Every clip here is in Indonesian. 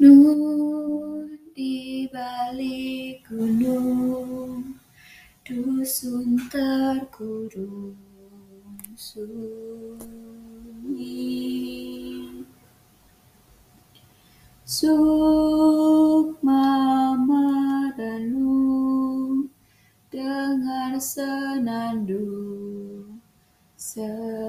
Nun di balik gunung, dusun terkurung sunyi. Sukma merenung, dengar senandung serunai.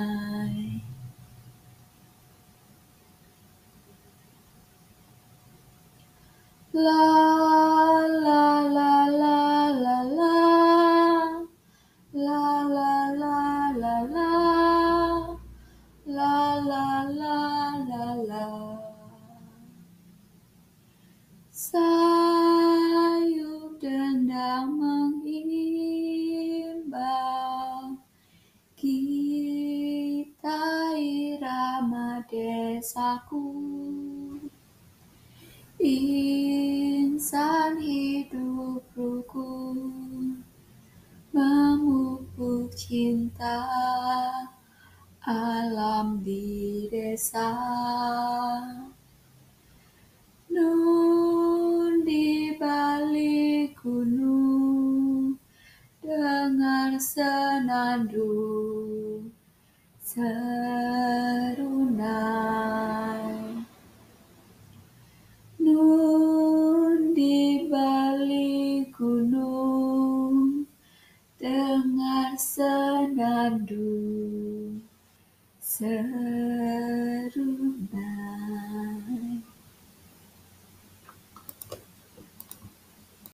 La la la la la la. La la la la la. La la la la la. Sayup dendam menghimbau Kita irama desaku. Insan cinta alam di desa. Nun di balik gunung, dengar senandung serunai. Nun di balik gunung, mengandung seruna